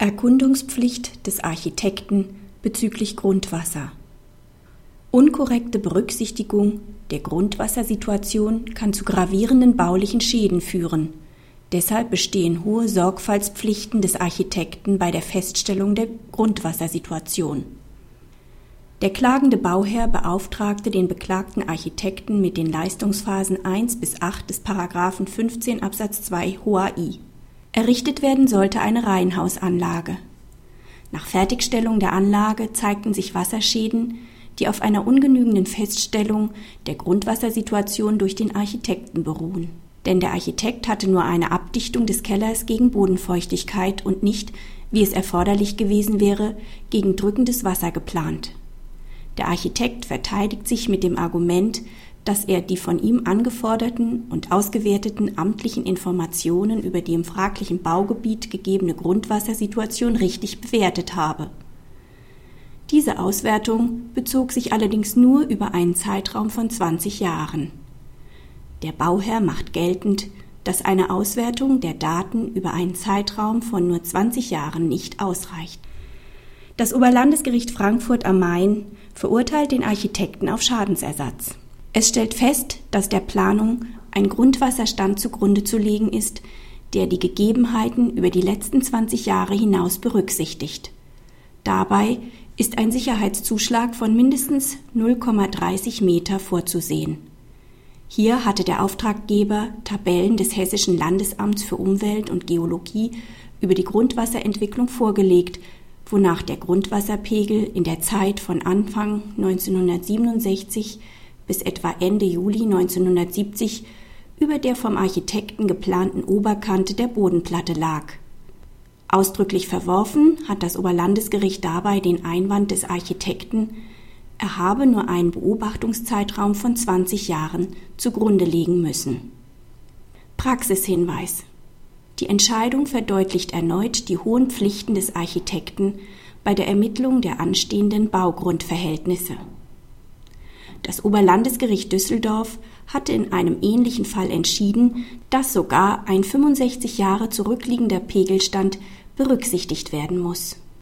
Erkundungspflicht des Architekten bezüglich Grundwasser. Unkorrekte Berücksichtigung der Grundwassersituation kann zu gravierenden baulichen Schäden führen. Deshalb bestehen hohe Sorgfaltspflichten des Architekten bei der Feststellung der Grundwassersituation. Der klagende Bauherr beauftragte den beklagten Architekten mit den Leistungsphasen 1 bis 8 des Paragraphen 15 Absatz 2 HOAI. Errichtet werden sollte eine Reihenhausanlage. Nach Fertigstellung der Anlage zeigten sich Wasserschäden, die auf einer ungenügenden Feststellung der Grundwassersituation durch den Architekten beruhen. Denn der Architekt hatte nur eine Abdichtung des Kellers gegen Bodenfeuchtigkeit und nicht, wie es erforderlich gewesen wäre, gegen drückendes Wasser geplant. Der Architekt verteidigt sich mit dem Argument, dass er die von ihm angeforderten und ausgewerteten amtlichen Informationen über die im fraglichen Baugebiet gegebene Grundwassersituation richtig bewertet habe. Diese Auswertung bezog sich allerdings nur über einen Zeitraum von 20 Jahren. Der Bauherr macht geltend, dass eine Auswertung der Daten über einen Zeitraum von nur 20 Jahren nicht ausreicht. Das Oberlandesgericht Frankfurt am Main verurteilt den Architekten auf Schadensersatz. Es stellt fest, dass der Planung ein Grundwasserstand zugrunde zu legen ist, der die Gegebenheiten über die letzten 20 Jahre hinaus berücksichtigt. Dabei ist ein Sicherheitszuschlag von mindestens 0,30 Meter vorzusehen. Hier hatte der Auftraggeber Tabellen des Hessischen Landesamts für Umwelt und Geologie über die Grundwasserentwicklung vorgelegt, wonach der Grundwasserpegel in der Zeit von Anfang 1967 bis etwa Ende Juli 1970 über der vom Architekten geplanten Oberkante der Bodenplatte lag. Ausdrücklich verworfen hat das Oberlandesgericht dabei den Einwand des Architekten, er habe nur einen Beobachtungszeitraum von 20 Jahren zugrunde legen müssen. Praxishinweis. Die Entscheidung verdeutlicht erneut die hohen Pflichten des Architekten bei der Ermittlung der anstehenden Baugrundverhältnisse. Das Oberlandesgericht Düsseldorf hatte in einem ähnlichen Fall entschieden, dass sogar ein 65 Jahre zurückliegender Pegelstand berücksichtigt werden muss